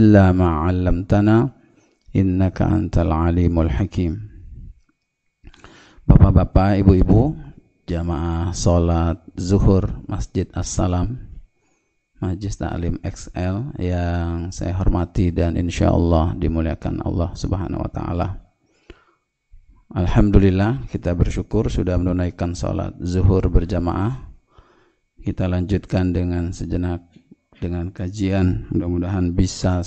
illa ma 'allamtana innaka antal alimul hakim. Bapak-bapak, ibu-ibu, jamaah salat zuhur Masjid Assalam Majlis Ta'lim XL yang saya hormati dan insya Allah dimuliakan Allah Subhanahu wa taala. Alhamdulillah kita bersyukur sudah menunaikan salat zuhur berjamaah. Kita lanjutkan dengan sejenak dengan kajian mudah-mudahan bisa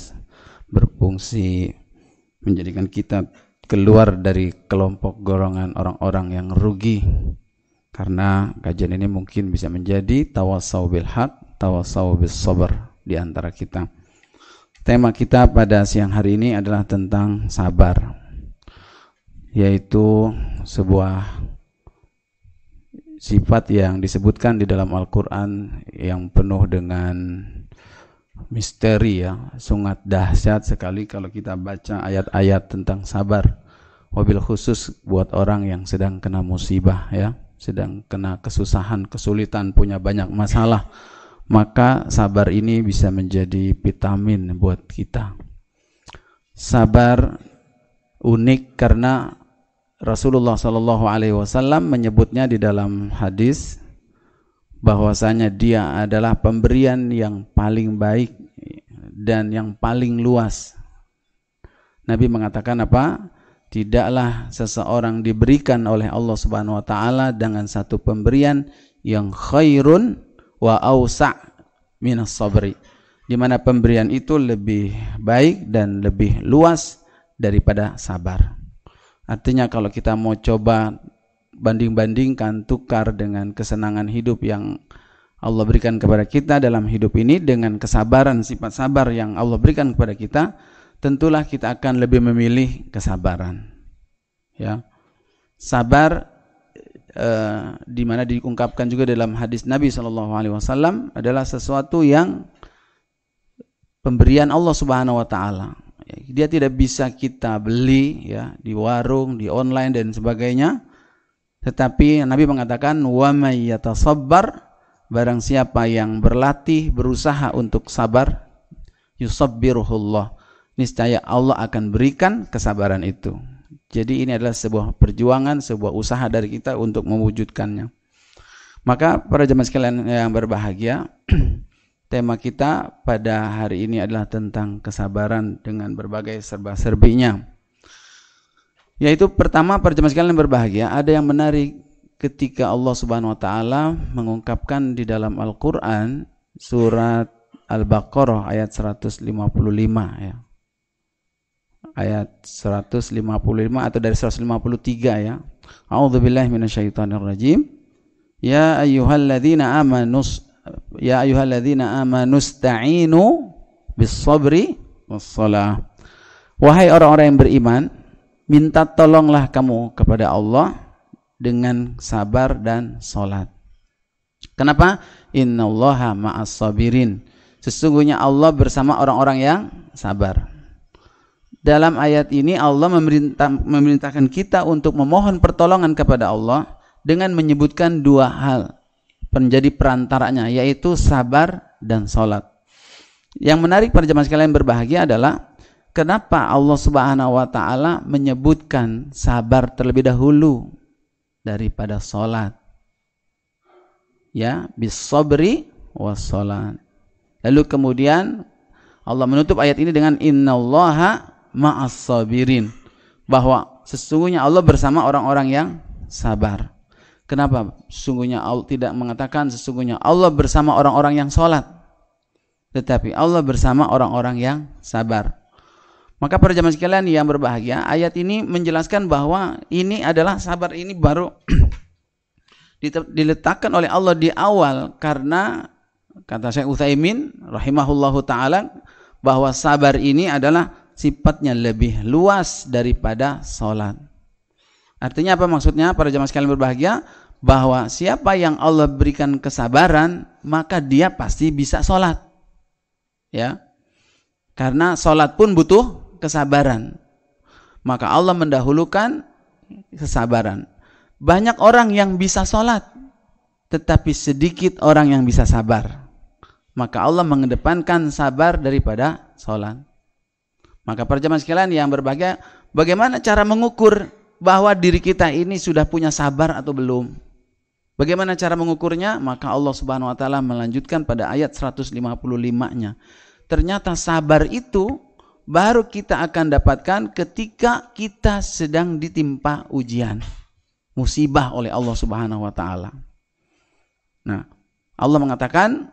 berfungsi menjadikan kita keluar dari kelompok golongan orang-orang yang rugi karena kajian ini mungkin bisa menjadi tawasau bil haq, tawasau bis sabar di antara kita. Tema kita pada siang hari ini adalah tentang sabar yaitu sebuah sifat yang disebutkan di dalam Al-Qur'an yang penuh dengan misteri ya, sangat dahsyat sekali kalau kita baca ayat-ayat tentang sabar. Wabil khusus buat orang yang sedang kena musibah ya, sedang kena kesusahan, kesulitan, punya banyak masalah, maka sabar ini bisa menjadi vitamin buat kita. Sabar unik karena Rasulullah Shallallahu Alaihi Wasallam menyebutnya di dalam hadis bahwasanya dia adalah pemberian yang paling baik dan yang paling luas. Nabi mengatakan apa? Tidaklah seseorang diberikan oleh Allah Subhanahu wa taala dengan satu pemberian yang khairun wa ausa' minas sabri. Di mana pemberian itu lebih baik dan lebih luas daripada sabar. Artinya kalau kita mau coba banding-bandingkan tukar dengan kesenangan hidup yang Allah berikan kepada kita dalam hidup ini. Dengan kesabaran sifat sabar yang Allah berikan kepada kita tentulah kita akan lebih memilih kesabaran. Ya. Sabar eh, di mana diungkapkan juga dalam hadis Nabi Wasallam adalah sesuatu yang pemberian Allah Subhanahu Wa Taala. Dia tidak bisa kita beli ya di warung di online dan sebagainya tetapi Nabi mengatakan wa may barang siapa yang berlatih berusaha untuk sabar yusabbiruhullah niscaya Allah akan berikan kesabaran itu. Jadi ini adalah sebuah perjuangan, sebuah usaha dari kita untuk mewujudkannya. Maka para jemaah sekalian yang berbahagia, tema kita pada hari ini adalah tentang kesabaran dengan berbagai serba-serbinya. Yaitu pertama para jemaah sekalian berbahagia, ada yang menarik ketika Allah Subhanahu wa taala mengungkapkan di dalam Al-Qur'an surat Al-Baqarah ayat 155 ya. Ayat 155 atau dari 153 ya. A'udzubillahi minasyaitonirrajim. Ya ayyuhalladzina amanu ya ayyuhalladzina amanu sta'inu bis sabri was salah. Wahai orang-orang yang beriman, minta tolonglah kamu kepada Allah dengan sabar dan salat. Kenapa? Innallaha ma'as sabirin. Sesungguhnya Allah bersama orang-orang yang sabar. Dalam ayat ini Allah memerintah, memerintahkan kita untuk memohon pertolongan kepada Allah dengan menyebutkan dua hal menjadi perantaranya yaitu sabar dan salat. Yang menarik pada jemaah sekalian berbahagia adalah Kenapa Allah Subhanahu wa taala menyebutkan sabar terlebih dahulu daripada salat? Ya, bis sabri was salat. Lalu kemudian Allah menutup ayat ini dengan innallaha ma'as sabirin bahwa sesungguhnya Allah bersama orang-orang yang sabar. Kenapa sesungguhnya Allah tidak mengatakan sesungguhnya Allah bersama orang-orang yang salat? Tetapi Allah bersama orang-orang yang sabar. Maka para jamaah sekalian yang berbahagia, ayat ini menjelaskan bahwa ini adalah sabar ini baru diletakkan oleh Allah di awal karena kata Syekh Utsaimin rahimahullahu taala bahwa sabar ini adalah sifatnya lebih luas daripada salat. Artinya apa maksudnya para jamaah sekalian berbahagia? Bahwa siapa yang Allah berikan kesabaran, maka dia pasti bisa salat. Ya. Karena salat pun butuh kesabaran. Maka Allah mendahulukan kesabaran. Banyak orang yang bisa sholat, tetapi sedikit orang yang bisa sabar. Maka Allah mengedepankan sabar daripada sholat. Maka para jemaah sekalian yang berbahagia, bagaimana cara mengukur bahwa diri kita ini sudah punya sabar atau belum? Bagaimana cara mengukurnya? Maka Allah Subhanahu wa taala melanjutkan pada ayat 155-nya. Ternyata sabar itu baru kita akan dapatkan ketika kita sedang ditimpa ujian, musibah oleh Allah Subhanahu wa taala. Nah, Allah mengatakan,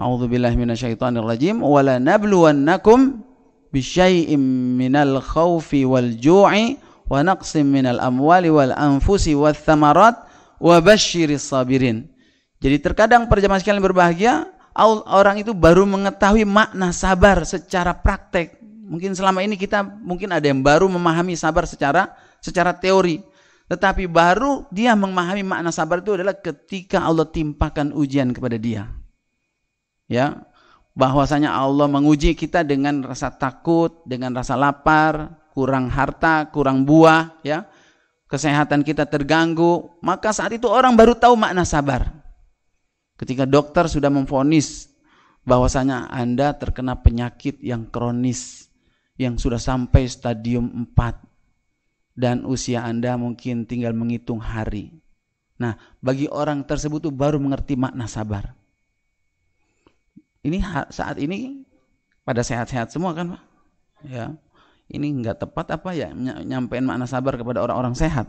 A'udzubillahi minasyaitonirrajim, "Wala nabluwannakum bisyai'im minal khawfi wal ju'i wa naqsim minal amwali wal anfusi wal thamarat wa basyiris sabirin. Jadi terkadang perjamaah sekalian berbahagia, orang itu baru mengetahui makna sabar secara praktek. Mungkin selama ini kita mungkin ada yang baru memahami sabar secara secara teori. Tetapi baru dia memahami makna sabar itu adalah ketika Allah timpakan ujian kepada dia. Ya, bahwasanya Allah menguji kita dengan rasa takut, dengan rasa lapar, kurang harta, kurang buah, ya. Kesehatan kita terganggu, maka saat itu orang baru tahu makna sabar. Ketika dokter sudah memvonis bahwasanya Anda terkena penyakit yang kronis yang sudah sampai stadium 4 dan usia Anda mungkin tinggal menghitung hari. Nah, bagi orang tersebut tuh baru mengerti makna sabar. Ini saat ini pada sehat-sehat semua kan Pak? Ya. Ini nggak tepat apa ya nyampein makna sabar kepada orang-orang sehat.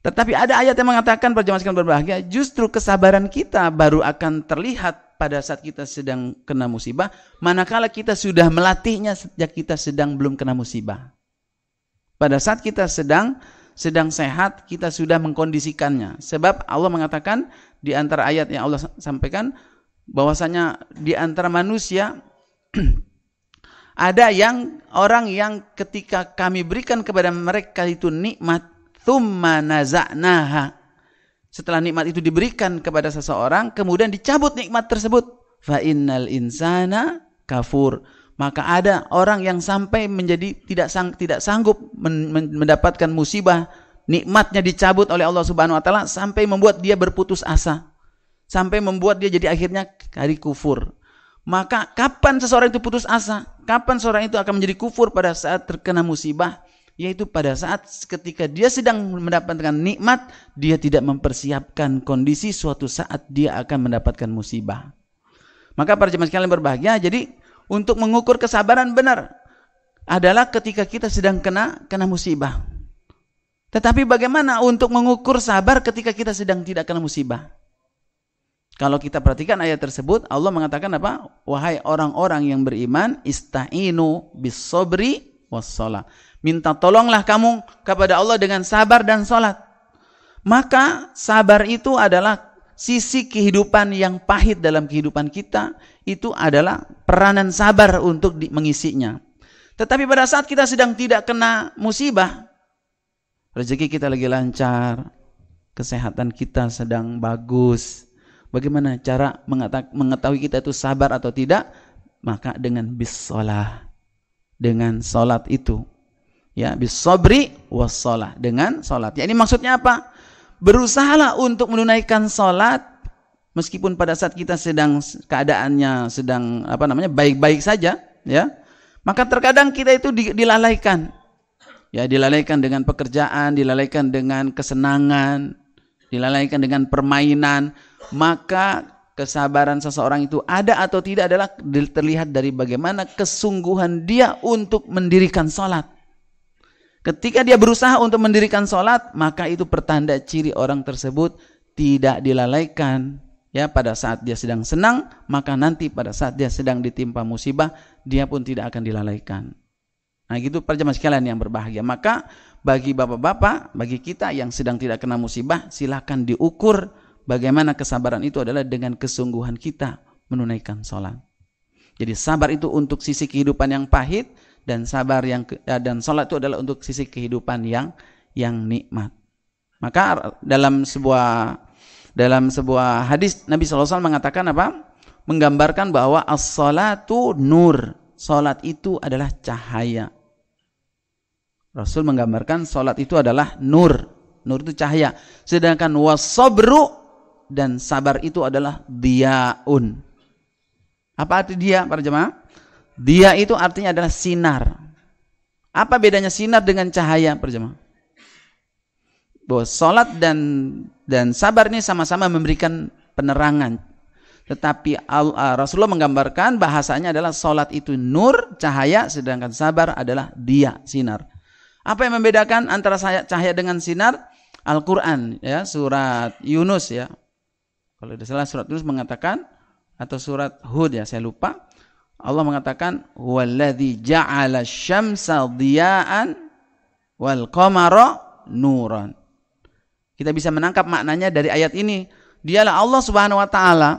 Tetapi ada ayat yang mengatakan perjamaah sekalian berbahagia, justru kesabaran kita baru akan terlihat pada saat kita sedang kena musibah, manakala kita sudah melatihnya sejak kita sedang belum kena musibah. Pada saat kita sedang sedang sehat, kita sudah mengkondisikannya. Sebab Allah mengatakan di antara ayat yang Allah sampaikan, bahwasanya di antara manusia ada yang orang yang ketika kami berikan kepada mereka itu nikmat thumma naza'naha setelah nikmat itu diberikan kepada seseorang kemudian dicabut nikmat tersebut fa innal insana kafur maka ada orang yang sampai menjadi tidak sang, tidak sanggup men, men, mendapatkan musibah nikmatnya dicabut oleh Allah Subhanahu wa taala sampai membuat dia berputus asa sampai membuat dia jadi akhirnya hari kufur. Maka kapan seseorang itu putus asa? Kapan seseorang itu akan menjadi kufur pada saat terkena musibah? Yaitu pada saat ketika dia sedang mendapatkan nikmat, dia tidak mempersiapkan kondisi suatu saat dia akan mendapatkan musibah. Maka para jemaah sekalian berbahagia, jadi untuk mengukur kesabaran benar adalah ketika kita sedang kena kena musibah. Tetapi bagaimana untuk mengukur sabar ketika kita sedang tidak kena musibah? Kalau kita perhatikan ayat tersebut, Allah mengatakan apa? Wahai orang-orang yang beriman, ista'inu bis sobri wassalah. Minta tolonglah kamu kepada Allah dengan sabar dan salat. Maka sabar itu adalah sisi kehidupan yang pahit dalam kehidupan kita, itu adalah peranan sabar untuk mengisinya. Tetapi pada saat kita sedang tidak kena musibah, rezeki kita lagi lancar, kesehatan kita sedang bagus, Bagaimana cara mengetahui kita itu sabar atau tidak? Maka dengan bisolah. Dengan solat itu. Ya, bisobri wassalah. Dengan solat. Ya, ini maksudnya apa? Berusahalah untuk menunaikan solat meskipun pada saat kita sedang keadaannya sedang apa namanya baik-baik saja, ya. Maka terkadang kita itu dilalaikan. Ya, dilalaikan dengan pekerjaan, dilalaikan dengan kesenangan, dilalaikan dengan permainan maka kesabaran seseorang itu ada atau tidak adalah terlihat dari bagaimana kesungguhan dia untuk mendirikan sholat. Ketika dia berusaha untuk mendirikan sholat, maka itu pertanda ciri orang tersebut tidak dilalaikan. Ya, pada saat dia sedang senang, maka nanti pada saat dia sedang ditimpa musibah, dia pun tidak akan dilalaikan. Nah, gitu perjamaah sekalian yang berbahagia. Maka bagi bapak-bapak, bagi kita yang sedang tidak kena musibah, silakan diukur Bagaimana kesabaran itu adalah dengan kesungguhan kita menunaikan sholat. Jadi sabar itu untuk sisi kehidupan yang pahit dan sabar yang eh, dan sholat itu adalah untuk sisi kehidupan yang yang nikmat. Maka dalam sebuah dalam sebuah hadis Nabi SAW mengatakan apa? Menggambarkan bahwa as-salatu nur. Salat itu adalah cahaya. Rasul menggambarkan salat itu adalah nur. Nur itu cahaya. Sedangkan wasabru dan sabar itu adalah diaun. Apa arti dia para jemaah? Dia itu artinya adalah sinar. Apa bedanya sinar dengan cahaya, perjemaah? Bahwa salat dan dan sabar ini sama-sama memberikan penerangan. Tetapi uh, Rasulullah menggambarkan bahasanya adalah salat itu nur, cahaya, sedangkan sabar adalah dia, sinar. Apa yang membedakan antara cahaya dengan sinar? Al-Quran, ya, surat Yunus ya. Kalau tidak salah surat Yunus mengatakan atau surat Hud ya, saya lupa. Allah mengatakan waladhi ja'ala syamsa diya'an wal qamara nuran. Kita bisa menangkap maknanya dari ayat ini. Dialah Allah Subhanahu wa taala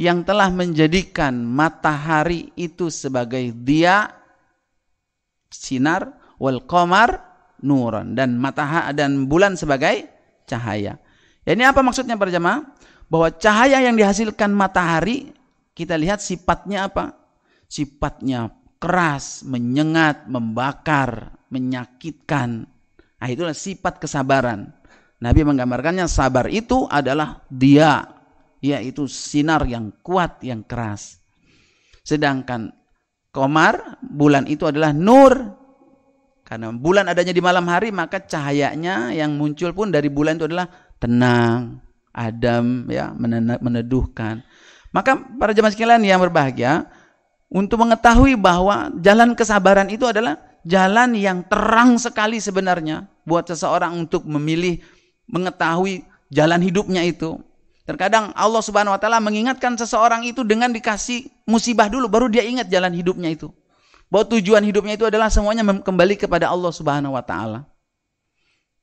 yang telah menjadikan matahari itu sebagai dia sinar wal qamar nuran dan matahari dan bulan sebagai cahaya. Ya, ini apa maksudnya para jemaah? Bahwa cahaya yang dihasilkan matahari kita lihat sifatnya apa? Sifatnya keras, menyengat, membakar, menyakitkan. Nah, itulah sifat kesabaran. Nabi menggambarkannya sabar itu adalah dia, yaitu sinar yang kuat, yang keras. Sedangkan komar, bulan itu adalah nur, karena bulan adanya di malam hari, maka cahayanya yang muncul pun dari bulan itu adalah tenang, adem, ya, meneduhkan. Maka para jemaah sekalian yang berbahagia, untuk mengetahui bahwa jalan kesabaran itu adalah jalan yang terang sekali sebenarnya buat seseorang untuk memilih mengetahui jalan hidupnya itu. Terkadang Allah Subhanahu wa taala mengingatkan seseorang itu dengan dikasih musibah dulu baru dia ingat jalan hidupnya itu. Bahwa tujuan hidupnya itu adalah semuanya kembali kepada Allah Subhanahu wa taala.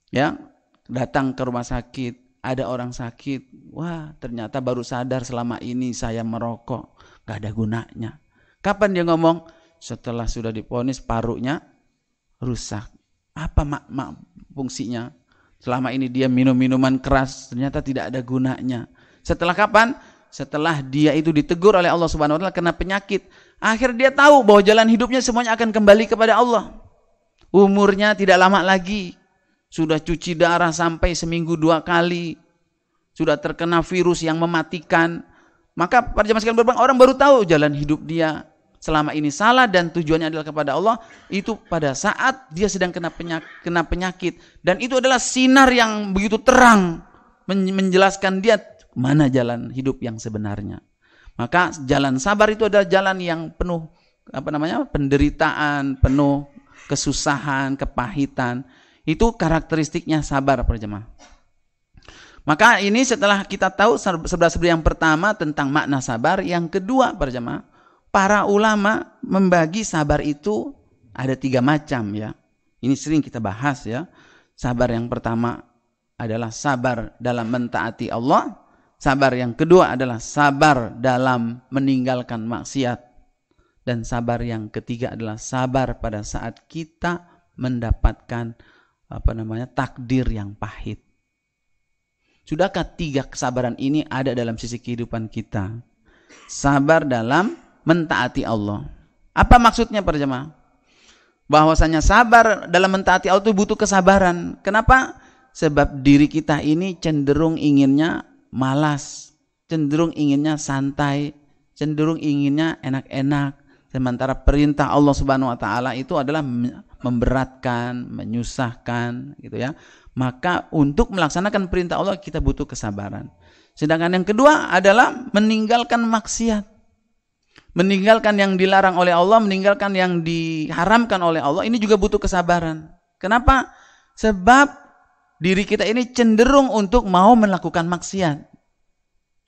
Ya, datang ke rumah sakit, ada orang sakit, wah ternyata baru sadar selama ini saya merokok, gak ada gunanya. Kapan dia ngomong? Setelah sudah diponis parunya rusak. Apa mak, mak fungsinya? Selama ini dia minum minuman keras, ternyata tidak ada gunanya. Setelah kapan? Setelah dia itu ditegur oleh Allah Subhanahu wa taala kena penyakit, Akhir dia tahu bahwa jalan hidupnya semuanya akan kembali kepada Allah. Umurnya tidak lama lagi. Sudah cuci darah sampai seminggu dua kali. Sudah terkena virus yang mematikan. Maka pada zaman sekarang berbang, orang baru tahu jalan hidup dia selama ini salah dan tujuannya adalah kepada Allah itu pada saat dia sedang kena penyakit, kena penyakit dan itu adalah sinar yang begitu terang menjelaskan dia mana jalan hidup yang sebenarnya. Maka jalan sabar itu adalah jalan yang penuh apa namanya? penderitaan, penuh kesusahan, kepahitan. Itu karakteristiknya sabar perjemaah. Maka ini setelah kita tahu sebelah sebelah yang pertama tentang makna sabar, yang kedua perjemaah, para ulama membagi sabar itu ada tiga macam ya. Ini sering kita bahas ya. Sabar yang pertama adalah sabar dalam mentaati Allah. Sabar yang kedua adalah sabar dalam meninggalkan maksiat. Dan sabar yang ketiga adalah sabar pada saat kita mendapatkan apa namanya takdir yang pahit. Sudahkah tiga kesabaran ini ada dalam sisi kehidupan kita? Sabar dalam mentaati Allah. Apa maksudnya para jemaah? Bahwasanya sabar dalam mentaati Allah itu butuh kesabaran. Kenapa? Sebab diri kita ini cenderung inginnya malas, cenderung inginnya santai, cenderung inginnya enak-enak. Sementara perintah Allah Subhanahu wa taala itu adalah memberatkan, menyusahkan gitu ya. Maka untuk melaksanakan perintah Allah kita butuh kesabaran. Sedangkan yang kedua adalah meninggalkan maksiat. Meninggalkan yang dilarang oleh Allah, meninggalkan yang diharamkan oleh Allah, ini juga butuh kesabaran. Kenapa? Sebab diri kita ini cenderung untuk mau melakukan maksiat.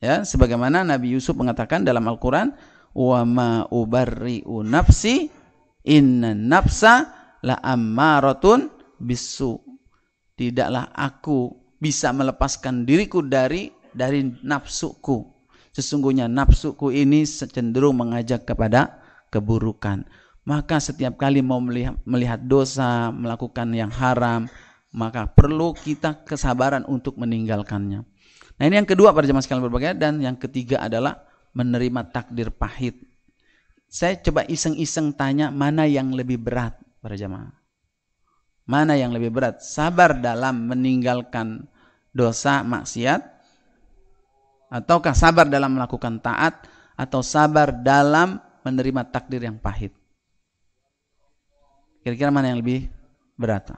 Ya, sebagaimana Nabi Yusuf mengatakan dalam Al-Qur'an, "Wa ma ubarri'u nafsi inna nafsa la ammaratun bisu." Tidaklah aku bisa melepaskan diriku dari dari nafsuku. Sesungguhnya nafsuku ini cenderung mengajak kepada keburukan. Maka setiap kali mau melihat, melihat dosa, melakukan yang haram, maka perlu kita kesabaran untuk meninggalkannya. Nah ini yang kedua pada jemaah sekalian berbagai dan yang ketiga adalah menerima takdir pahit. Saya coba iseng-iseng tanya mana yang lebih berat para jemaah. Mana yang lebih berat? Sabar dalam meninggalkan dosa maksiat ataukah sabar dalam melakukan taat atau sabar dalam menerima takdir yang pahit? Kira-kira mana yang lebih berat?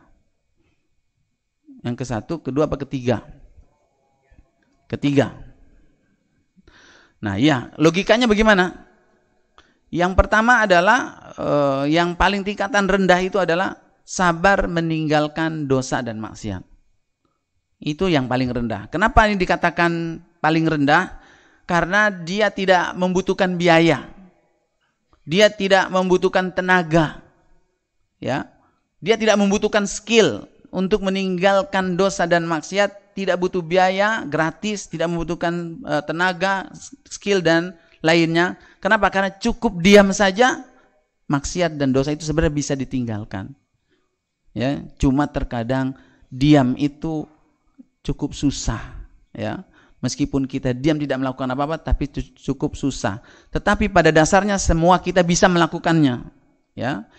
Yang ke satu, kedua apa ketiga? Ketiga. Nah, ya, logikanya bagaimana? Yang pertama adalah eh, yang paling tingkatan rendah itu adalah sabar meninggalkan dosa dan maksiat. Itu yang paling rendah. Kenapa ini dikatakan paling rendah? Karena dia tidak membutuhkan biaya. Dia tidak membutuhkan tenaga. Ya. Dia tidak membutuhkan skill untuk meninggalkan dosa dan maksiat, tidak butuh biaya, gratis, tidak membutuhkan uh, tenaga, skill dan lainnya. Kenapa? Karena cukup diam saja maksiat dan dosa itu sebenarnya bisa ditinggalkan. Ya, cuma terkadang diam itu cukup susah, ya. Meskipun kita diam tidak melakukan apa-apa tapi cukup susah. Tetapi pada dasarnya semua kita bisa melakukannya, ya.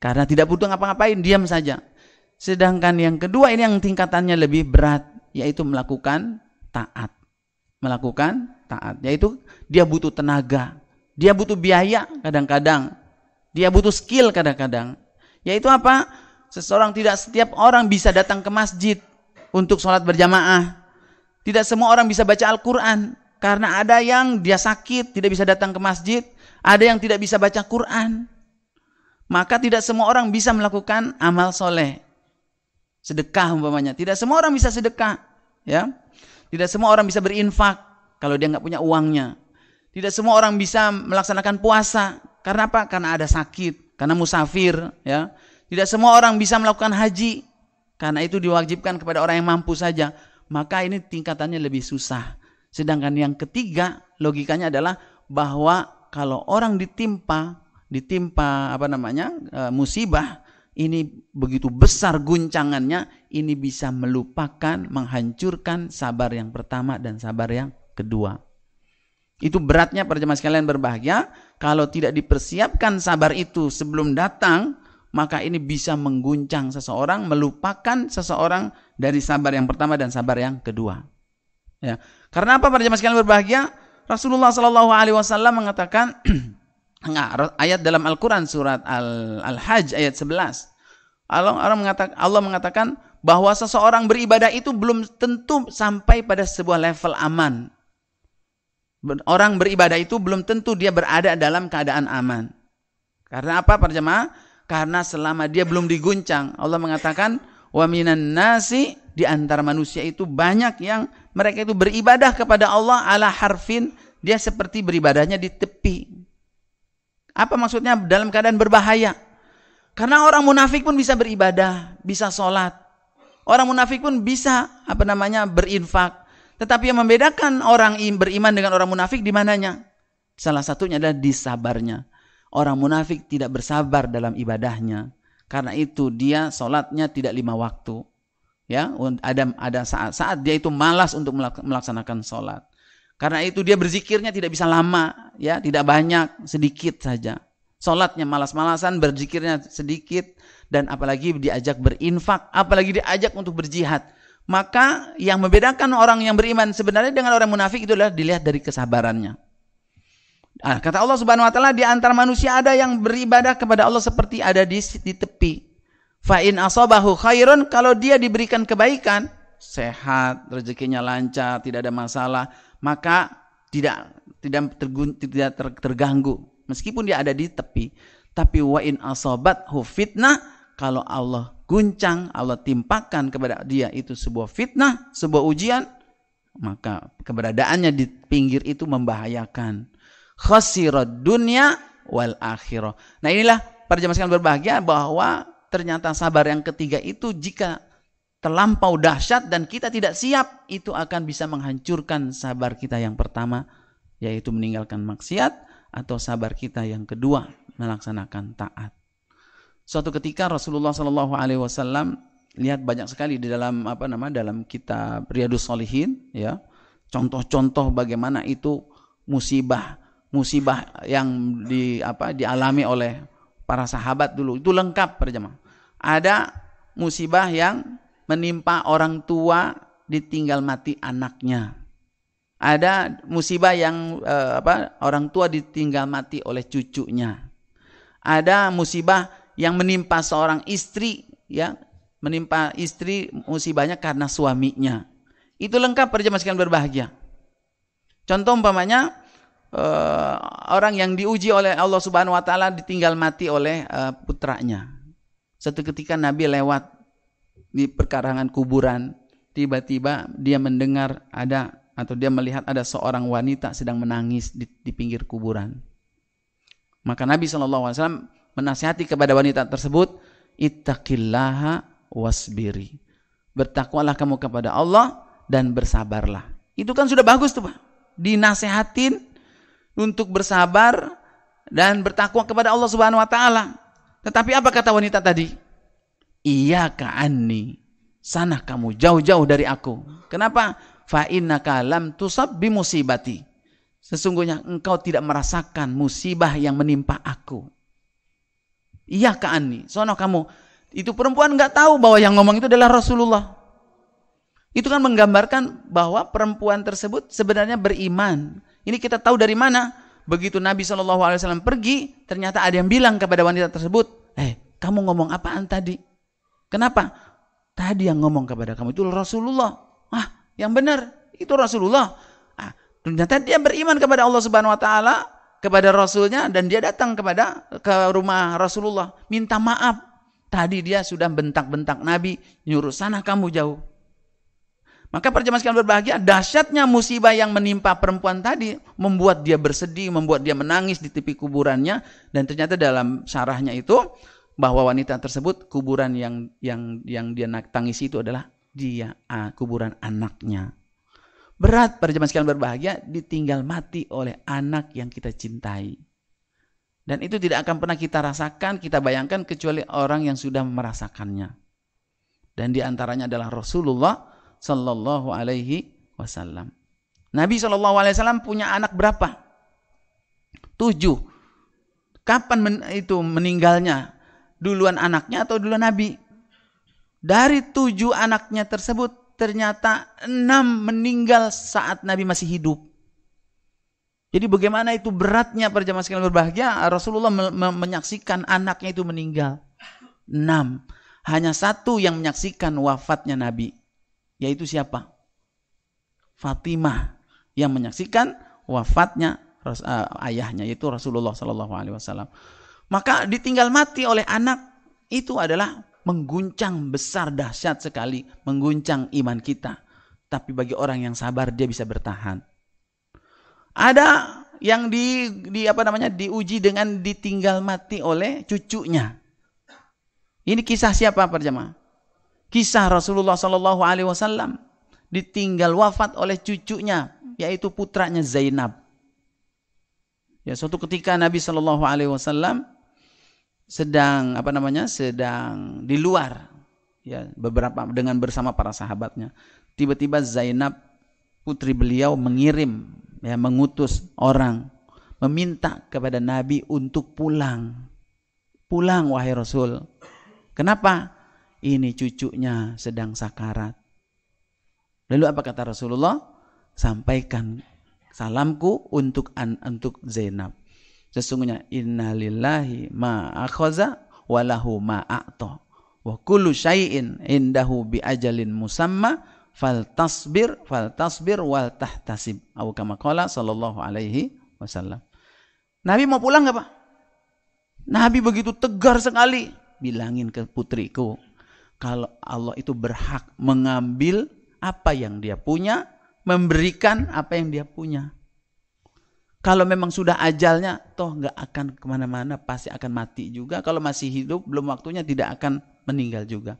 Karena tidak butuh ngapa-ngapain, diam saja. Sedangkan yang kedua ini yang tingkatannya lebih berat, yaitu melakukan taat. Melakukan taat, yaitu dia butuh tenaga, dia butuh biaya kadang-kadang, dia butuh skill kadang-kadang. Yaitu apa? Seseorang tidak setiap orang bisa datang ke masjid untuk sholat berjamaah. Tidak semua orang bisa baca Al-Quran. Karena ada yang dia sakit, tidak bisa datang ke masjid. Ada yang tidak bisa baca Quran. Maka tidak semua orang bisa melakukan amal soleh. Sedekah umpamanya. Tidak semua orang bisa sedekah. ya Tidak semua orang bisa berinfak kalau dia nggak punya uangnya. Tidak semua orang bisa melaksanakan puasa. Karena apa? Karena ada sakit. Karena musafir. ya Tidak semua orang bisa melakukan haji. Karena itu diwajibkan kepada orang yang mampu saja. Maka ini tingkatannya lebih susah. Sedangkan yang ketiga logikanya adalah bahwa kalau orang ditimpa ditimpa apa namanya e, musibah ini begitu besar guncangannya ini bisa melupakan menghancurkan sabar yang pertama dan sabar yang kedua itu beratnya para jemaah sekalian berbahagia kalau tidak dipersiapkan sabar itu sebelum datang maka ini bisa mengguncang seseorang melupakan seseorang dari sabar yang pertama dan sabar yang kedua ya karena apa para jemaah sekalian berbahagia Rasulullah Shallallahu Alaihi Wasallam mengatakan ayat dalam Al-Quran surat Al-Hajj Al ayat 11. Allah, Allah, mengatakan, Allah mengatakan bahwa seseorang beribadah itu belum tentu sampai pada sebuah level aman. Orang beribadah itu belum tentu dia berada dalam keadaan aman. Karena apa para jemaah? Karena selama dia belum diguncang, Allah mengatakan wa minan nasi di antara manusia itu banyak yang mereka itu beribadah kepada Allah ala harfin, dia seperti beribadahnya di tepi, apa maksudnya dalam keadaan berbahaya? Karena orang munafik pun bisa beribadah, bisa sholat. Orang munafik pun bisa apa namanya berinfak. Tetapi yang membedakan orang beriman dengan orang munafik di mananya? Salah satunya adalah di sabarnya. Orang munafik tidak bersabar dalam ibadahnya. Karena itu dia sholatnya tidak lima waktu. Ya, ada ada saat-saat dia itu malas untuk melaksanakan sholat. Karena itu dia berzikirnya tidak bisa lama, ya, tidak banyak, sedikit saja. Salatnya malas-malasan, berzikirnya sedikit dan apalagi diajak berinfak, apalagi diajak untuk berjihad. Maka yang membedakan orang yang beriman sebenarnya dengan orang munafik itu adalah dilihat dari kesabarannya. Nah, kata Allah Subhanahu wa taala di antara manusia ada yang beribadah kepada Allah seperti ada di, di tepi. Fa in asabahu khairun kalau dia diberikan kebaikan, sehat, rezekinya lancar, tidak ada masalah, maka tidak tidak tidak ter, terganggu meskipun dia ada di tepi tapi wa in asabat hu fitnah kalau Allah guncang Allah timpakan kepada dia itu sebuah fitnah sebuah ujian maka keberadaannya di pinggir itu membahayakan khasirad dunya wal akhirah nah inilah para jemaah sekalian berbahagia bahwa ternyata sabar yang ketiga itu jika terlampau dahsyat dan kita tidak siap, itu akan bisa menghancurkan sabar kita yang pertama, yaitu meninggalkan maksiat, atau sabar kita yang kedua, melaksanakan taat. Suatu ketika Rasulullah Shallallahu Alaihi Wasallam lihat banyak sekali di dalam apa nama dalam kitab Riyadus Solihin, ya contoh-contoh bagaimana itu musibah musibah yang di apa dialami oleh para sahabat dulu itu lengkap perjamaah. Ada musibah yang menimpa orang tua ditinggal mati anaknya. Ada musibah yang eh, apa orang tua ditinggal mati oleh cucunya. Ada musibah yang menimpa seorang istri ya menimpa istri musibahnya karena suaminya. Itu lengkap perjamaah sekalian berbahagia. Contoh umpamanya uh, orang yang diuji oleh Allah Subhanahu wa taala ditinggal mati oleh uh, putranya. Satu ketika Nabi lewat di perkarangan kuburan, tiba-tiba dia mendengar ada atau dia melihat ada seorang wanita sedang menangis di, di pinggir kuburan. Maka Nabi SAW menasihati kepada wanita tersebut, ittaqillaha wasbiri. Bertakwalah kamu kepada Allah dan bersabarlah. Itu kan sudah bagus tuh Pak. Dinasehatin untuk bersabar dan bertakwa kepada Allah Subhanahu wa taala. Tetapi apa kata wanita tadi? Iya anni. Sana kamu jauh-jauh dari aku. Kenapa? Fa innaka lam tusab bi musibati. Sesungguhnya engkau tidak merasakan musibah yang menimpa aku. Iya anni. Sono kamu itu perempuan nggak tahu bahwa yang ngomong itu adalah Rasulullah. Itu kan menggambarkan bahwa perempuan tersebut sebenarnya beriman. Ini kita tahu dari mana? Begitu Nabi Shallallahu Alaihi Wasallam pergi, ternyata ada yang bilang kepada wanita tersebut, eh kamu ngomong apaan tadi? Kenapa? Tadi yang ngomong kepada kamu itu Rasulullah. Ah, yang benar itu Rasulullah. Ah, ternyata dia beriman kepada Allah Subhanahu Wa Taala, kepada Rasulnya, dan dia datang kepada ke rumah Rasulullah, minta maaf Tadi dia sudah bentak-bentak Nabi, nyuruh sana kamu jauh. Maka perjamaah sekalian berbahagia, dahsyatnya musibah yang menimpa perempuan tadi membuat dia bersedih, membuat dia menangis di tepi kuburannya dan ternyata dalam syarahnya itu bahwa wanita tersebut kuburan yang yang yang dia tangis itu adalah dia ah, kuburan anaknya. Berat perjamaah sekalian berbahagia ditinggal mati oleh anak yang kita cintai. Dan itu tidak akan pernah kita rasakan, kita bayangkan kecuali orang yang sudah merasakannya. Dan di antaranya adalah Rasulullah Sallallahu Alaihi Wasallam. Nabi Sallallahu Alaihi Wasallam punya anak berapa? Tujuh. Kapan men itu meninggalnya? Duluan anaknya atau duluan Nabi? Dari tujuh anaknya tersebut ternyata enam meninggal saat Nabi masih hidup. Jadi bagaimana itu beratnya perjamaah sekalian berbahagia, Rasulullah me me menyaksikan anaknya itu meninggal. Enam. Hanya satu yang menyaksikan wafatnya Nabi. Yaitu siapa? Fatimah. Yang menyaksikan wafatnya uh, ayahnya, yaitu Rasulullah Sallallahu Alaihi Wasallam. Maka ditinggal mati oleh anak itu adalah mengguncang besar dahsyat sekali, mengguncang iman kita. Tapi bagi orang yang sabar dia bisa bertahan. Ada yang di, di apa namanya diuji dengan ditinggal mati oleh cucunya. Ini kisah siapa Pak jemaah? Kisah Rasulullah Shallallahu Alaihi Wasallam ditinggal wafat oleh cucunya, yaitu putranya Zainab. Ya suatu ketika Nabi Shallallahu Alaihi Wasallam sedang apa namanya sedang di luar ya beberapa dengan bersama para sahabatnya tiba-tiba Zainab putri beliau mengirim ya mengutus orang meminta kepada Nabi untuk pulang. Pulang wahai Rasul. Kenapa? Ini cucunya sedang sakarat. Lalu apa kata Rasulullah? Sampaikan salamku untuk an, untuk Zainab. Sesungguhnya innalillahi ma akhaza walahu ma a'ta. Wa kullu syai'in indahu bi ajalin musamma fal tasbir fal tasbir wal tahtasib atau kama qala sallallahu alaihi wasallam Nabi mau pulang nggak pak Nabi begitu tegar sekali bilangin ke putriku kalau Allah itu berhak mengambil apa yang dia punya memberikan apa yang dia punya kalau memang sudah ajalnya toh nggak akan ke mana-mana pasti akan mati juga kalau masih hidup belum waktunya tidak akan meninggal juga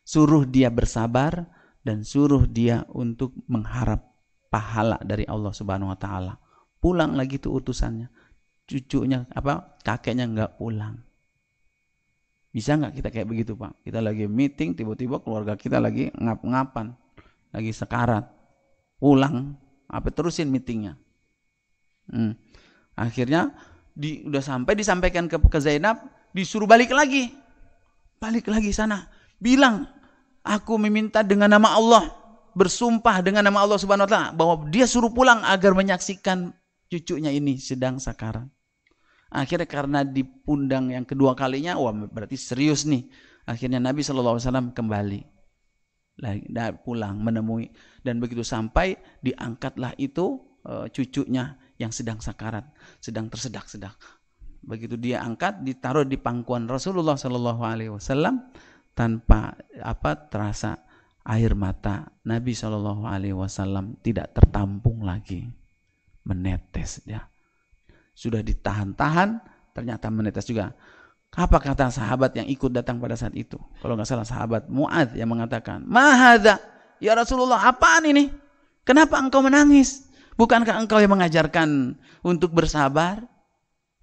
suruh dia bersabar dan suruh dia untuk mengharap pahala dari Allah Subhanahu wa taala. Pulang lagi tuh utusannya. Cucunya apa? Kakeknya nggak pulang. Bisa nggak kita kayak begitu, Pak? Kita lagi meeting, tiba-tiba keluarga kita lagi ngap-ngapan, lagi sekarat. Pulang, apa terusin meetingnya. Hmm. Akhirnya di, udah sampai disampaikan ke, ke Zainab, disuruh balik lagi. Balik lagi sana. Bilang Aku meminta dengan nama Allah, bersumpah dengan nama Allah Subhanahu wa taala bahwa dia suruh pulang agar menyaksikan cucunya ini sedang sakarat. Akhirnya karena dipundang yang kedua kalinya, wah berarti serius nih. Akhirnya Nabi SAW kembali. Lagi, pulang menemui. Dan begitu sampai, diangkatlah itu uh, cucunya yang sedang sakarat, sedang tersedak-sedak. Begitu dia angkat, ditaruh di pangkuan Rasulullah SAW tanpa apa terasa air mata Nabi Shallallahu Alaihi Wasallam tidak tertampung lagi menetes ya sudah ditahan-tahan ternyata menetes juga. Apa kata sahabat yang ikut datang pada saat itu? Kalau nggak salah sahabat Muad yang mengatakan mahada ya Rasulullah apaan ini? Kenapa engkau menangis? Bukankah engkau yang mengajarkan untuk bersabar?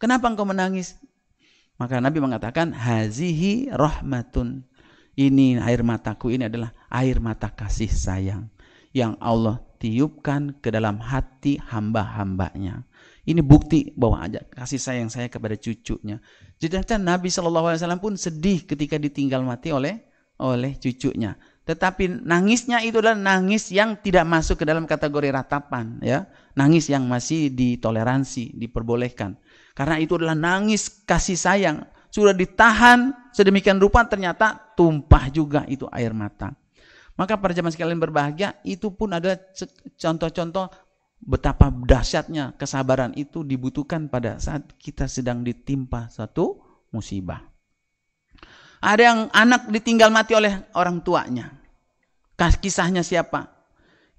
Kenapa engkau menangis? Maka Nabi mengatakan hazihi rahmatun. Ini air mataku ini adalah air mata kasih sayang yang Allah tiupkan ke dalam hati hamba-hambanya. Ini bukti bahwa aja kasih sayang saya kepada cucunya. Jadi Nabi Shallallahu Alaihi Wasallam pun sedih ketika ditinggal mati oleh oleh cucunya. Tetapi nangisnya itu adalah nangis yang tidak masuk ke dalam kategori ratapan, ya. Nangis yang masih ditoleransi, diperbolehkan. Karena itu adalah nangis kasih sayang sudah ditahan sedemikian rupa ternyata tumpah juga itu air mata. Maka para jemaah sekalian berbahagia itu pun ada contoh-contoh betapa dahsyatnya kesabaran itu dibutuhkan pada saat kita sedang ditimpa satu musibah. Ada yang anak ditinggal mati oleh orang tuanya. Kisahnya siapa?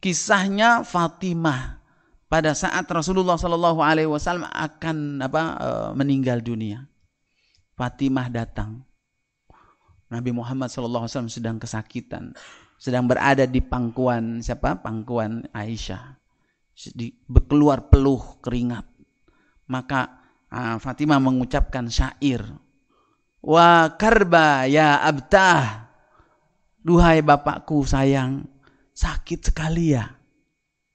Kisahnya Fatimah pada saat Rasulullah Shallallahu Alaihi Wasallam akan apa eh, meninggal dunia. Fatimah datang. Nabi Muhammad SAW sedang kesakitan, sedang berada di pangkuan siapa? Pangkuan Aisyah. Keluar peluh keringat. Maka uh, Fatimah mengucapkan syair. Wa karba ya abtah. Duhai bapakku sayang, sakit sekali ya.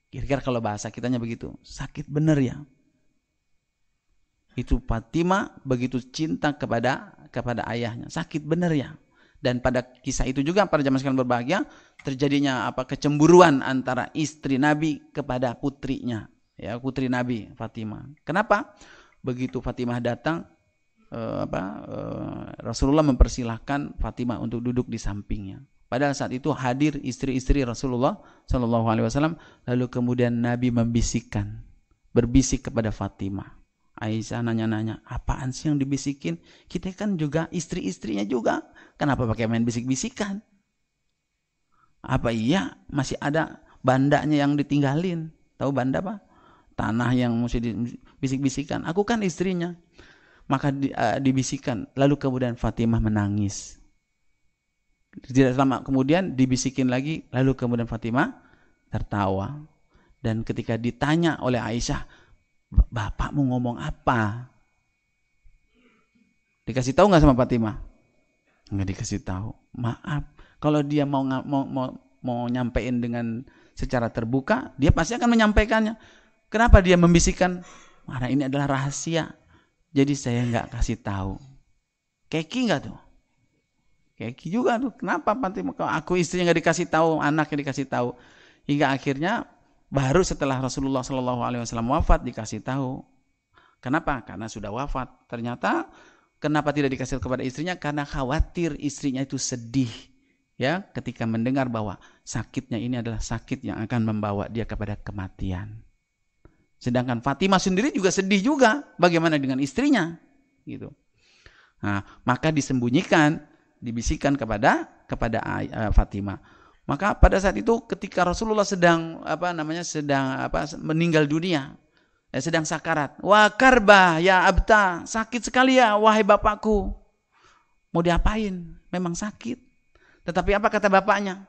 Kira-kira kalau bahasa kitanya begitu, sakit bener ya itu Fatimah begitu cinta kepada kepada ayahnya sakit benar ya dan pada kisah itu juga para jamaah sekalian berbahagia terjadinya apa kecemburuan antara istri Nabi kepada putrinya ya putri Nabi Fatimah kenapa begitu Fatimah datang eh, apa eh, Rasulullah mempersilahkan Fatimah untuk duduk di sampingnya Padahal saat itu hadir istri-istri Rasulullah Shallallahu Alaihi Wasallam. Lalu kemudian Nabi membisikkan, berbisik kepada Fatimah. Aisyah nanya-nanya, apaan sih yang dibisikin? Kita kan juga istri-istrinya juga. Kenapa pakai main bisik-bisikan? Apa iya masih ada bandanya yang ditinggalin? Tahu banda apa? Tanah yang mesti dibisik-bisikan. Aku kan istrinya. Maka di, uh, dibisikan. Lalu kemudian Fatimah menangis. Tidak lama kemudian dibisikin lagi. Lalu kemudian Fatimah tertawa. Dan ketika ditanya oleh Aisyah, bapakmu ngomong apa? Dikasih tahu nggak sama Fatimah? Nggak dikasih tahu. Maaf. Kalau dia mau mau mau, mau nyampein dengan secara terbuka, dia pasti akan menyampaikannya. Kenapa dia membisikkan? Karena ini adalah rahasia. Jadi saya nggak kasih tahu. Keki nggak tuh? Keki juga tuh. Kenapa? Kalau aku istrinya nggak dikasih tahu, anaknya dikasih tahu. Hingga akhirnya Baru setelah Rasulullah Shallallahu Alaihi Wasallam wafat dikasih tahu. Kenapa? Karena sudah wafat. Ternyata kenapa tidak dikasih kepada istrinya? Karena khawatir istrinya itu sedih ya ketika mendengar bahwa sakitnya ini adalah sakit yang akan membawa dia kepada kematian. Sedangkan Fatimah sendiri juga sedih juga. Bagaimana dengan istrinya? Gitu. Nah, maka disembunyikan, dibisikkan kepada kepada uh, Fatimah. Maka pada saat itu ketika Rasulullah sedang apa namanya sedang apa meninggal dunia, ya, sedang sakarat. Wah karba ya abta, sakit sekali ya wahai bapakku. Mau diapain? Memang sakit. Tetapi apa kata bapaknya?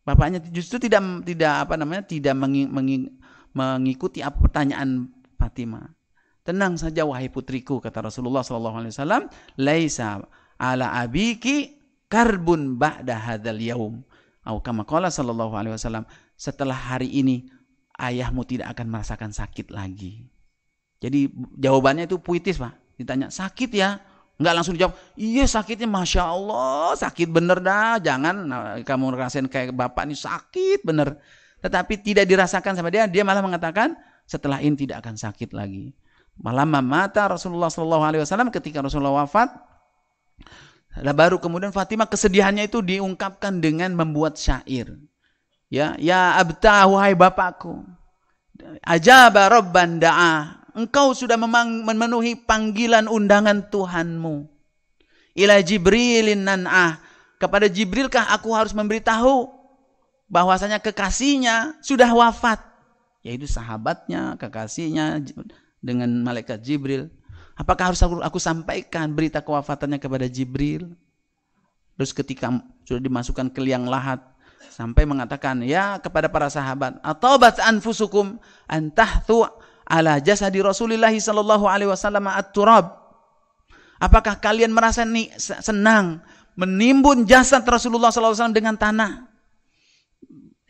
Bapaknya justru tidak tidak apa namanya tidak mengikuti apa pertanyaan Fatimah. Tenang saja wahai putriku kata Rasulullah sallallahu alaihi wasallam, laisa ala abiki karbun ba'da hadzal yaum kama qala sallallahu alaihi wasallam, setelah hari ini ayahmu tidak akan merasakan sakit lagi. Jadi jawabannya itu puitis, Pak. Ditanya, "Sakit ya?" Enggak langsung dijawab, "Iya, sakitnya Masya Allah, sakit bener dah. Jangan nah, kamu ngerasain kayak bapak ini sakit bener." Tetapi tidak dirasakan sama dia, dia malah mengatakan, "Setelah ini tidak akan sakit lagi." Malam mata Rasulullah Shallallahu Alaihi Wasallam ketika Rasulullah wafat, baru kemudian Fatimah kesedihannya itu diungkapkan dengan membuat syair. Ya, ya abta wahai bapakku. Ajaba rabban da'a. Engkau sudah memenuhi panggilan undangan Tuhanmu. Ila Jibrilin nan'ah. Kepada Jibrilkah aku harus memberitahu bahwasanya kekasihnya sudah wafat. Yaitu sahabatnya, kekasihnya, dengan malaikat Jibril. Apakah harus aku, aku sampaikan berita kewafatannya kepada Jibril? Terus ketika sudah dimasukkan ke liang lahat sampai mengatakan ya kepada para sahabat, atau bat anfusukum antahtu ala jasadi Rasulullah sallallahu alaihi wasallam at-turab. Apakah kalian merasa nih senang menimbun jasad Rasulullah wasallam dengan tanah?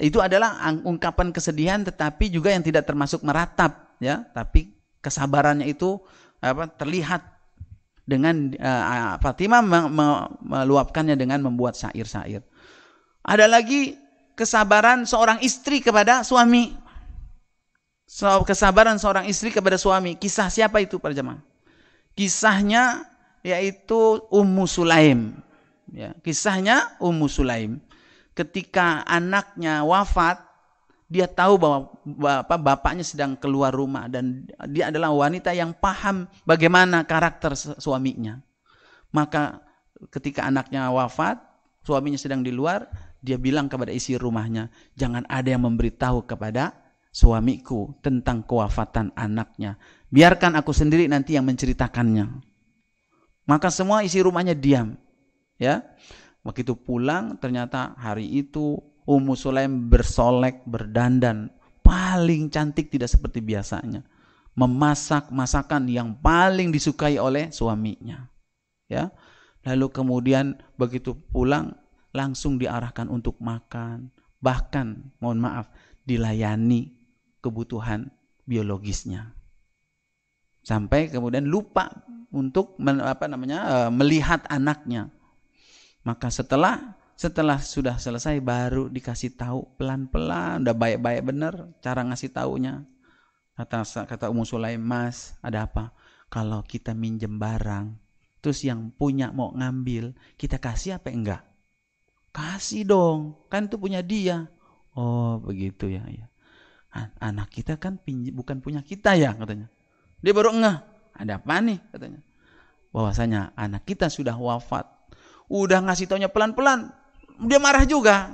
Itu adalah ungkapan kesedihan tetapi juga yang tidak termasuk meratap ya, tapi kesabarannya itu apa terlihat dengan uh, Fatimah meluapkannya dengan membuat syair-syair. Ada lagi kesabaran seorang istri kepada suami. So, kesabaran seorang istri kepada suami. Kisah siapa itu para jemaah? Kisahnya yaitu Ummu Sulaim. Ya, kisahnya Ummu Sulaim. Ketika anaknya wafat, dia tahu bahwa bapak bapaknya sedang keluar rumah dan dia adalah wanita yang paham bagaimana karakter suaminya. Maka ketika anaknya wafat, suaminya sedang di luar, dia bilang kepada isi rumahnya, jangan ada yang memberitahu kepada suamiku tentang kewafatan anaknya. Biarkan aku sendiri nanti yang menceritakannya. Maka semua isi rumahnya diam. Ya. Begitu pulang ternyata hari itu Ummu Sulaim bersolek, berdandan, paling cantik tidak seperti biasanya. Memasak masakan yang paling disukai oleh suaminya. Ya. Lalu kemudian begitu pulang langsung diarahkan untuk makan, bahkan mohon maaf dilayani kebutuhan biologisnya. Sampai kemudian lupa untuk apa namanya eh, melihat anaknya. Maka setelah setelah sudah selesai baru dikasih tahu pelan-pelan, udah baik-baik bener cara ngasih taunya. Kata kata Ummu Sulaim, "Mas, ada apa? Kalau kita minjem barang, terus yang punya mau ngambil, kita kasih apa enggak?" Kasih dong, kan itu punya dia. Oh, begitu ya, ya. Anak kita kan pinj bukan punya kita ya, katanya. Dia baru ngeh, ada apa nih, katanya. Bahwasanya anak kita sudah wafat. Udah ngasih taunya pelan-pelan, dia marah juga.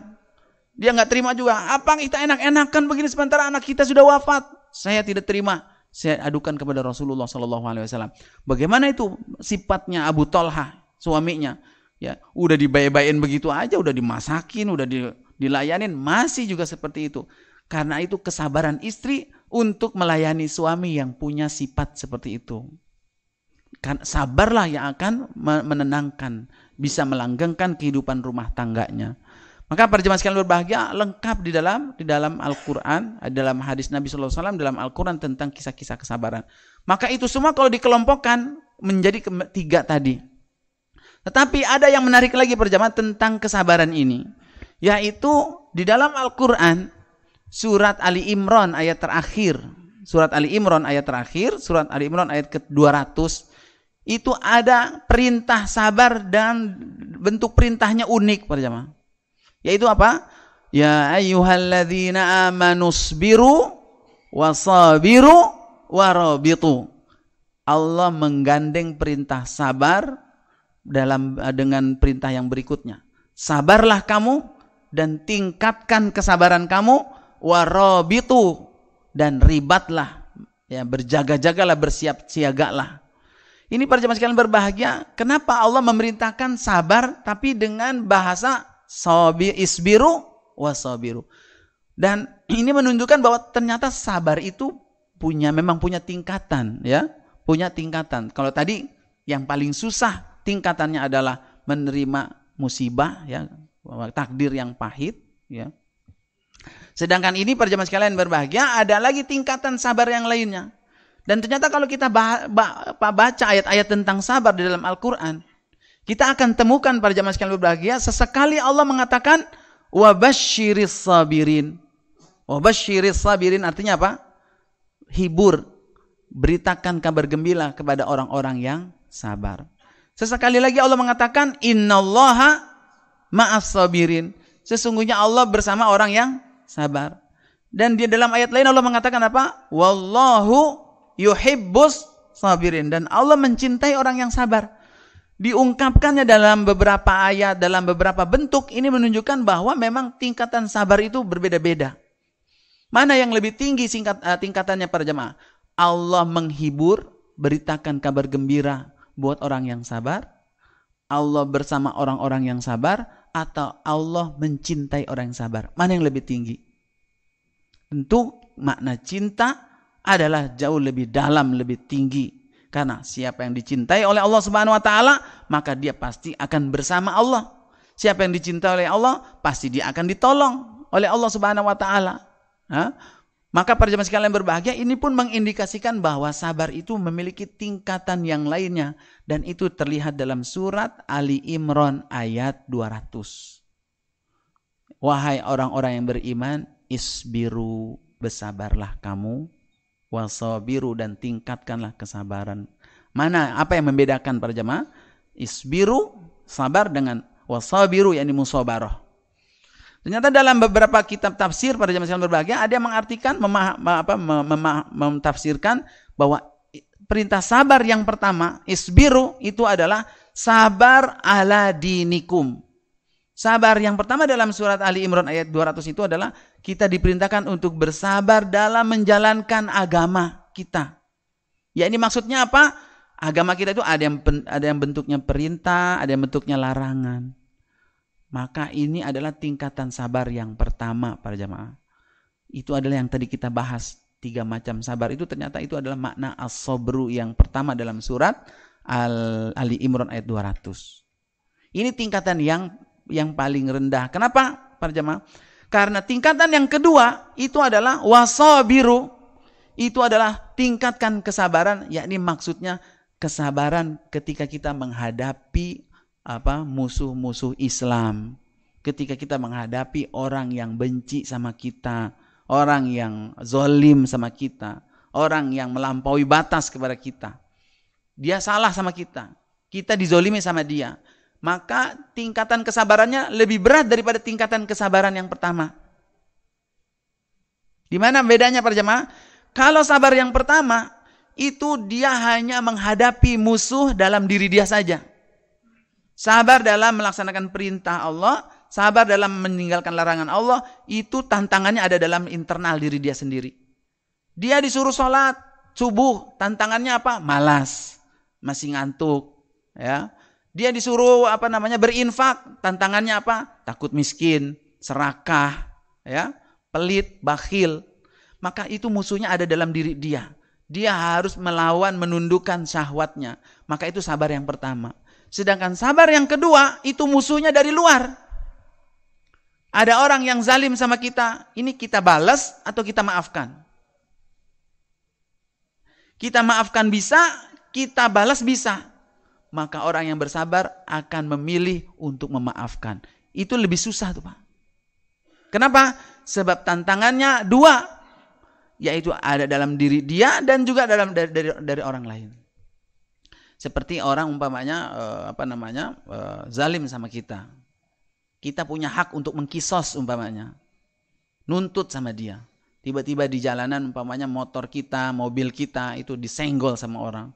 Dia nggak terima juga. Apa kita enak-enakan begini sementara anak kita sudah wafat? Saya tidak terima. Saya adukan kepada Rasulullah Sallallahu Alaihi Wasallam. Bagaimana itu sifatnya Abu Talha suaminya? Ya, udah dibayar-bayarin begitu aja, udah dimasakin, udah dilayanin, masih juga seperti itu. Karena itu kesabaran istri untuk melayani suami yang punya sifat seperti itu. Kan sabarlah yang akan menenangkan bisa melanggengkan kehidupan rumah tangganya. Maka para sekalian berbahagia lengkap di dalam di dalam Al-Qur'an, dalam hadis Nabi wasallam dalam Al-Qur'an tentang kisah-kisah kesabaran. Maka itu semua kalau dikelompokkan menjadi tiga tadi. Tetapi ada yang menarik lagi perjamaah tentang kesabaran ini, yaitu di dalam Al-Qur'an surat Ali Imran ayat terakhir. Surat Ali Imran ayat terakhir, surat Ali Imran ayat ke-200 itu ada perintah sabar dan bentuk perintahnya unik para jamaah. Yaitu apa? Ya ayyuhalladzina amanu sabiru wasabiru warabitu. Allah menggandeng perintah sabar dalam dengan perintah yang berikutnya. Sabarlah kamu dan tingkatkan kesabaran kamu warabitu dan ribatlah ya berjaga-jagalah bersiap siagalah ini para jemaah sekalian berbahagia. Kenapa Allah memerintahkan sabar tapi dengan bahasa sabir isbiru wasabiru. Dan ini menunjukkan bahwa ternyata sabar itu punya memang punya tingkatan ya, punya tingkatan. Kalau tadi yang paling susah tingkatannya adalah menerima musibah ya, takdir yang pahit ya. Sedangkan ini para jemaah sekalian berbahagia ada lagi tingkatan sabar yang lainnya. Dan ternyata kalau kita baca ayat-ayat tentang sabar di dalam Al-Quran, kita akan temukan para jamaah sekalian berbahagia, sesekali Allah mengatakan, wabashiris sabirin. Wabashiris sabirin artinya apa? Hibur. beritakan kabar gembira kepada orang-orang yang sabar. Sesekali lagi Allah mengatakan innallaha ma'as sabirin. Sesungguhnya Allah bersama orang yang sabar. Dan di dalam ayat lain Allah mengatakan apa? Wallahu yuhibbus sabirin dan Allah mencintai orang yang sabar. Diungkapkannya dalam beberapa ayat, dalam beberapa bentuk ini menunjukkan bahwa memang tingkatan sabar itu berbeda-beda. Mana yang lebih tinggi singkat, uh, tingkatannya para jemaah? Allah menghibur, beritakan kabar gembira buat orang yang sabar. Allah bersama orang-orang yang sabar atau Allah mencintai orang yang sabar. Mana yang lebih tinggi? Tentu makna cinta adalah jauh lebih dalam, lebih tinggi. Karena siapa yang dicintai oleh Allah Subhanahu wa taala, maka dia pasti akan bersama Allah. Siapa yang dicintai oleh Allah, pasti dia akan ditolong oleh Allah Subhanahu wa taala. Maka para jemaah sekalian berbahagia ini pun mengindikasikan bahwa sabar itu memiliki tingkatan yang lainnya dan itu terlihat dalam surat Ali Imran ayat 200. Wahai orang-orang yang beriman, isbiru bersabarlah kamu wasabiru dan tingkatkanlah kesabaran. Mana apa yang membedakan para jemaah? Isbiru sabar dengan wasabiru yakni musabarah. Ternyata dalam beberapa kitab tafsir pada zaman sekalian berbahagia ada yang mengartikan memah, apa, memah, mentafsirkan bahwa perintah sabar yang pertama isbiru itu adalah sabar ala dinikum. Sabar yang pertama dalam surat Ali Imran ayat 200 itu adalah kita diperintahkan untuk bersabar dalam menjalankan agama kita. Ya ini maksudnya apa? Agama kita itu ada yang ada yang bentuknya perintah, ada yang bentuknya larangan. Maka ini adalah tingkatan sabar yang pertama para jamaah. Itu adalah yang tadi kita bahas. Tiga macam sabar itu ternyata itu adalah makna as-sobru yang pertama dalam surat Al Ali Imran ayat 200. Ini tingkatan yang yang paling rendah. Kenapa para jamaah? Karena tingkatan yang kedua itu adalah wasabiru. Itu adalah tingkatkan kesabaran, yakni maksudnya kesabaran ketika kita menghadapi apa musuh-musuh Islam. Ketika kita menghadapi orang yang benci sama kita, orang yang zolim sama kita, orang yang melampaui batas kepada kita. Dia salah sama kita. Kita dizolimi sama dia. Maka tingkatan kesabarannya lebih berat daripada tingkatan kesabaran yang pertama. Di mana bedanya para jemaah? Kalau sabar yang pertama, itu dia hanya menghadapi musuh dalam diri dia saja. Sabar dalam melaksanakan perintah Allah, sabar dalam meninggalkan larangan Allah, itu tantangannya ada dalam internal diri dia sendiri. Dia disuruh sholat subuh, tantangannya apa? Malas, masih ngantuk, ya. Dia disuruh apa namanya berinfak, tantangannya apa? Takut miskin, serakah, ya, pelit, bakhil. Maka itu musuhnya ada dalam diri dia. Dia harus melawan, menundukkan syahwatnya. Maka itu sabar yang pertama. Sedangkan sabar yang kedua itu musuhnya dari luar. Ada orang yang zalim sama kita, ini kita balas atau kita maafkan? Kita maafkan bisa, kita balas bisa. Maka orang yang bersabar akan memilih untuk memaafkan. Itu lebih susah tuh Pak. Kenapa? Sebab tantangannya dua. Yaitu ada dalam diri dia dan juga dalam dari, dari, dari orang lain. Seperti orang umpamanya uh, apa namanya uh, zalim sama kita. Kita punya hak untuk mengkisos umpamanya. Nuntut sama dia. Tiba-tiba di jalanan umpamanya motor kita, mobil kita itu disenggol sama orang.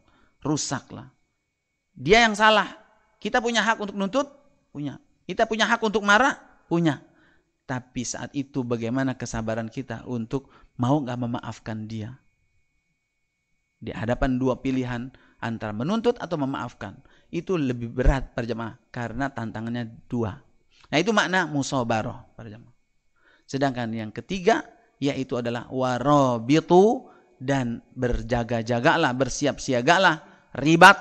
Rusak lah. Dia yang salah. Kita punya hak untuk nuntut? Punya. Kita punya hak untuk marah? Punya. Tapi saat itu bagaimana kesabaran kita untuk mau nggak memaafkan dia? Di hadapan dua pilihan, antara menuntut atau memaafkan. Itu lebih berat para jemaah karena tantangannya dua. Nah itu makna musabaroh para jemaah. Sedangkan yang ketiga yaitu adalah warobitu dan berjaga-jagalah, bersiap siagalah, ribat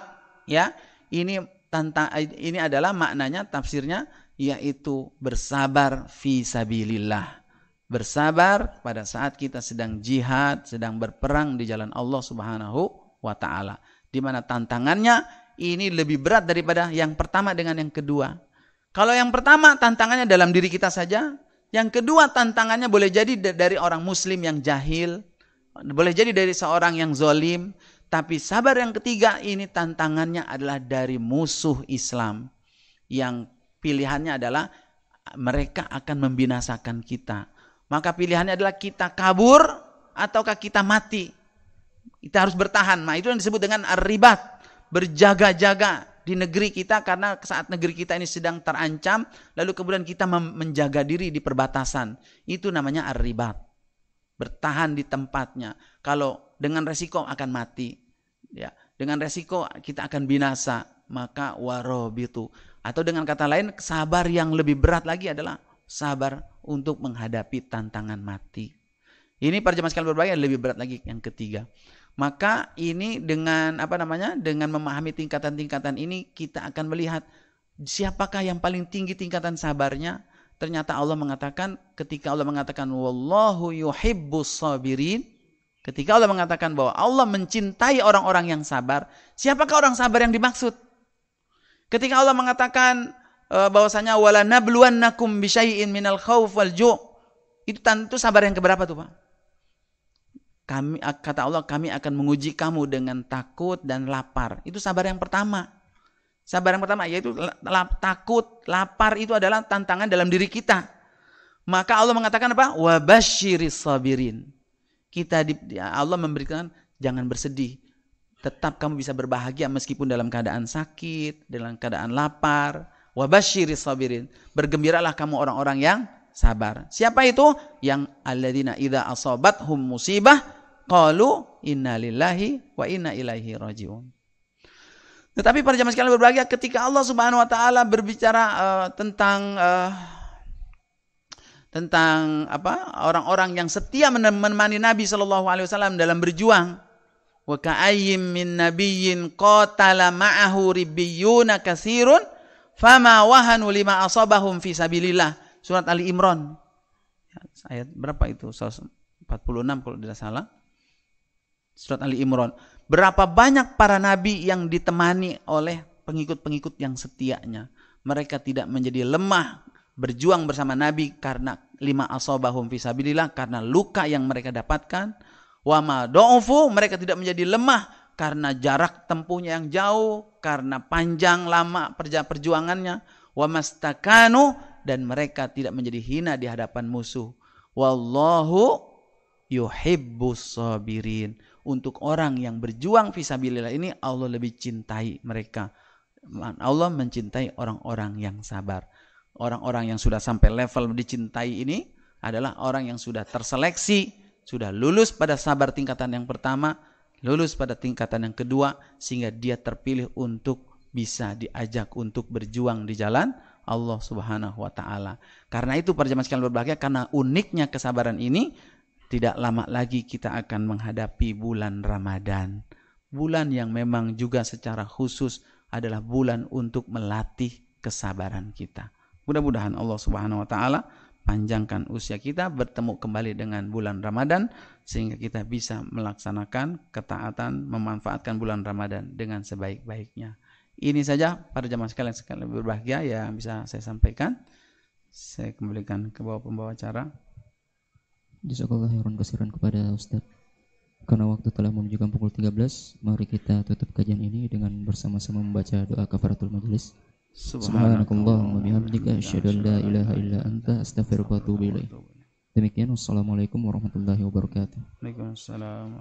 ya. Ini tantang ini adalah maknanya tafsirnya yaitu bersabar fi sabilillah. Bersabar pada saat kita sedang jihad, sedang berperang di jalan Allah Subhanahu wa taala di mana tantangannya ini lebih berat daripada yang pertama dengan yang kedua. Kalau yang pertama tantangannya dalam diri kita saja, yang kedua tantangannya boleh jadi dari orang muslim yang jahil, boleh jadi dari seorang yang zolim, tapi sabar yang ketiga ini tantangannya adalah dari musuh Islam yang pilihannya adalah mereka akan membinasakan kita. Maka pilihannya adalah kita kabur ataukah kita mati. Kita harus bertahan. Nah, itu yang disebut dengan ribat, berjaga-jaga di negeri kita karena saat negeri kita ini sedang terancam, lalu kemudian kita menjaga diri di perbatasan. Itu namanya ribat. Bertahan di tempatnya. Kalau dengan resiko akan mati. Ya, dengan resiko kita akan binasa, maka warobitu. Atau dengan kata lain, sabar yang lebih berat lagi adalah sabar untuk menghadapi tantangan mati. Ini para jemaah sekalian berbahagia lebih berat lagi yang ketiga. Maka ini dengan apa namanya? Dengan memahami tingkatan-tingkatan ini kita akan melihat siapakah yang paling tinggi tingkatan sabarnya. Ternyata Allah mengatakan ketika Allah mengatakan wallahu yuhibbus sabirin Ketika Allah mengatakan bahwa Allah mencintai orang-orang yang sabar, siapakah orang sabar yang dimaksud? Ketika Allah mengatakan uh, bahwasanya wala nabluwannakum bisyai'in minal khauf wal ju' itu tentu sabar yang keberapa tuh, Pak? Kami kata Allah kami akan menguji kamu dengan takut dan lapar. Itu sabar yang pertama. Sabar yang pertama yaitu takut, lapar itu adalah tantangan dalam diri kita. Maka Allah mengatakan apa? Wabashiris sabirin kita di, Allah memberikan jangan bersedih. Tetap kamu bisa berbahagia meskipun dalam keadaan sakit, dalam keadaan lapar. Wabashiri sabirin. Bergembiralah kamu orang-orang yang sabar. Siapa itu? Yang alladzina idza asabathum musibah qalu inna lillahi wa inna ilaihi rajiun. Tetapi para jamaah sekalian berbahagia ketika Allah Subhanahu wa taala berbicara uh, tentang uh, tentang apa orang-orang yang setia menemani Nabi Shallallahu Alaihi Wasallam dalam berjuang. Wa ka'ayyim min nabiyyin qatala ma'ahu ribbiyuna kasirun fama wahanu lima asabahum fi sabilillah. Surat Ali Imran. Ya, ayat berapa itu? 46 kalau tidak salah. Surat Ali Imran. Berapa banyak para nabi yang ditemani oleh pengikut-pengikut yang setianya. Mereka tidak menjadi lemah berjuang bersama Nabi karena lima asobahum fisabilillah karena luka yang mereka dapatkan wa ma do'ufu mereka tidak menjadi lemah karena jarak tempuhnya yang jauh karena panjang lama perjuangannya wa mastakanu dan mereka tidak menjadi hina di hadapan musuh wallahu yuhibbus sabirin untuk orang yang berjuang fisabilillah ini Allah lebih cintai mereka Allah mencintai orang-orang yang sabar orang-orang yang sudah sampai level dicintai ini adalah orang yang sudah terseleksi, sudah lulus pada sabar tingkatan yang pertama, lulus pada tingkatan yang kedua, sehingga dia terpilih untuk bisa diajak untuk berjuang di jalan Allah Subhanahu wa taala. Karena itu para jemaah sekalian berbahagia karena uniknya kesabaran ini tidak lama lagi kita akan menghadapi bulan Ramadan. Bulan yang memang juga secara khusus adalah bulan untuk melatih kesabaran kita. Mudah-mudahan Allah Subhanahu wa taala panjangkan usia kita bertemu kembali dengan bulan Ramadan sehingga kita bisa melaksanakan ketaatan memanfaatkan bulan Ramadan dengan sebaik-baiknya. Ini saja para jamaah sekalian sekalian berbahagia yang bisa saya sampaikan. Saya kembalikan ke bawah pembawa acara. Jazakallah khairan kasiran kepada Ustaz. Karena waktu telah menunjukkan pukul 13, mari kita tutup kajian ini dengan bersama-sama membaca doa kafaratul majelis. Subhanakallahumma bihamdika asyhadu an la ilaha illa anta astaghfiruka wa atubu ilaik. Demikian wassalamualaikum warahmatullahi wabarakatuh. Waalaikumsalam.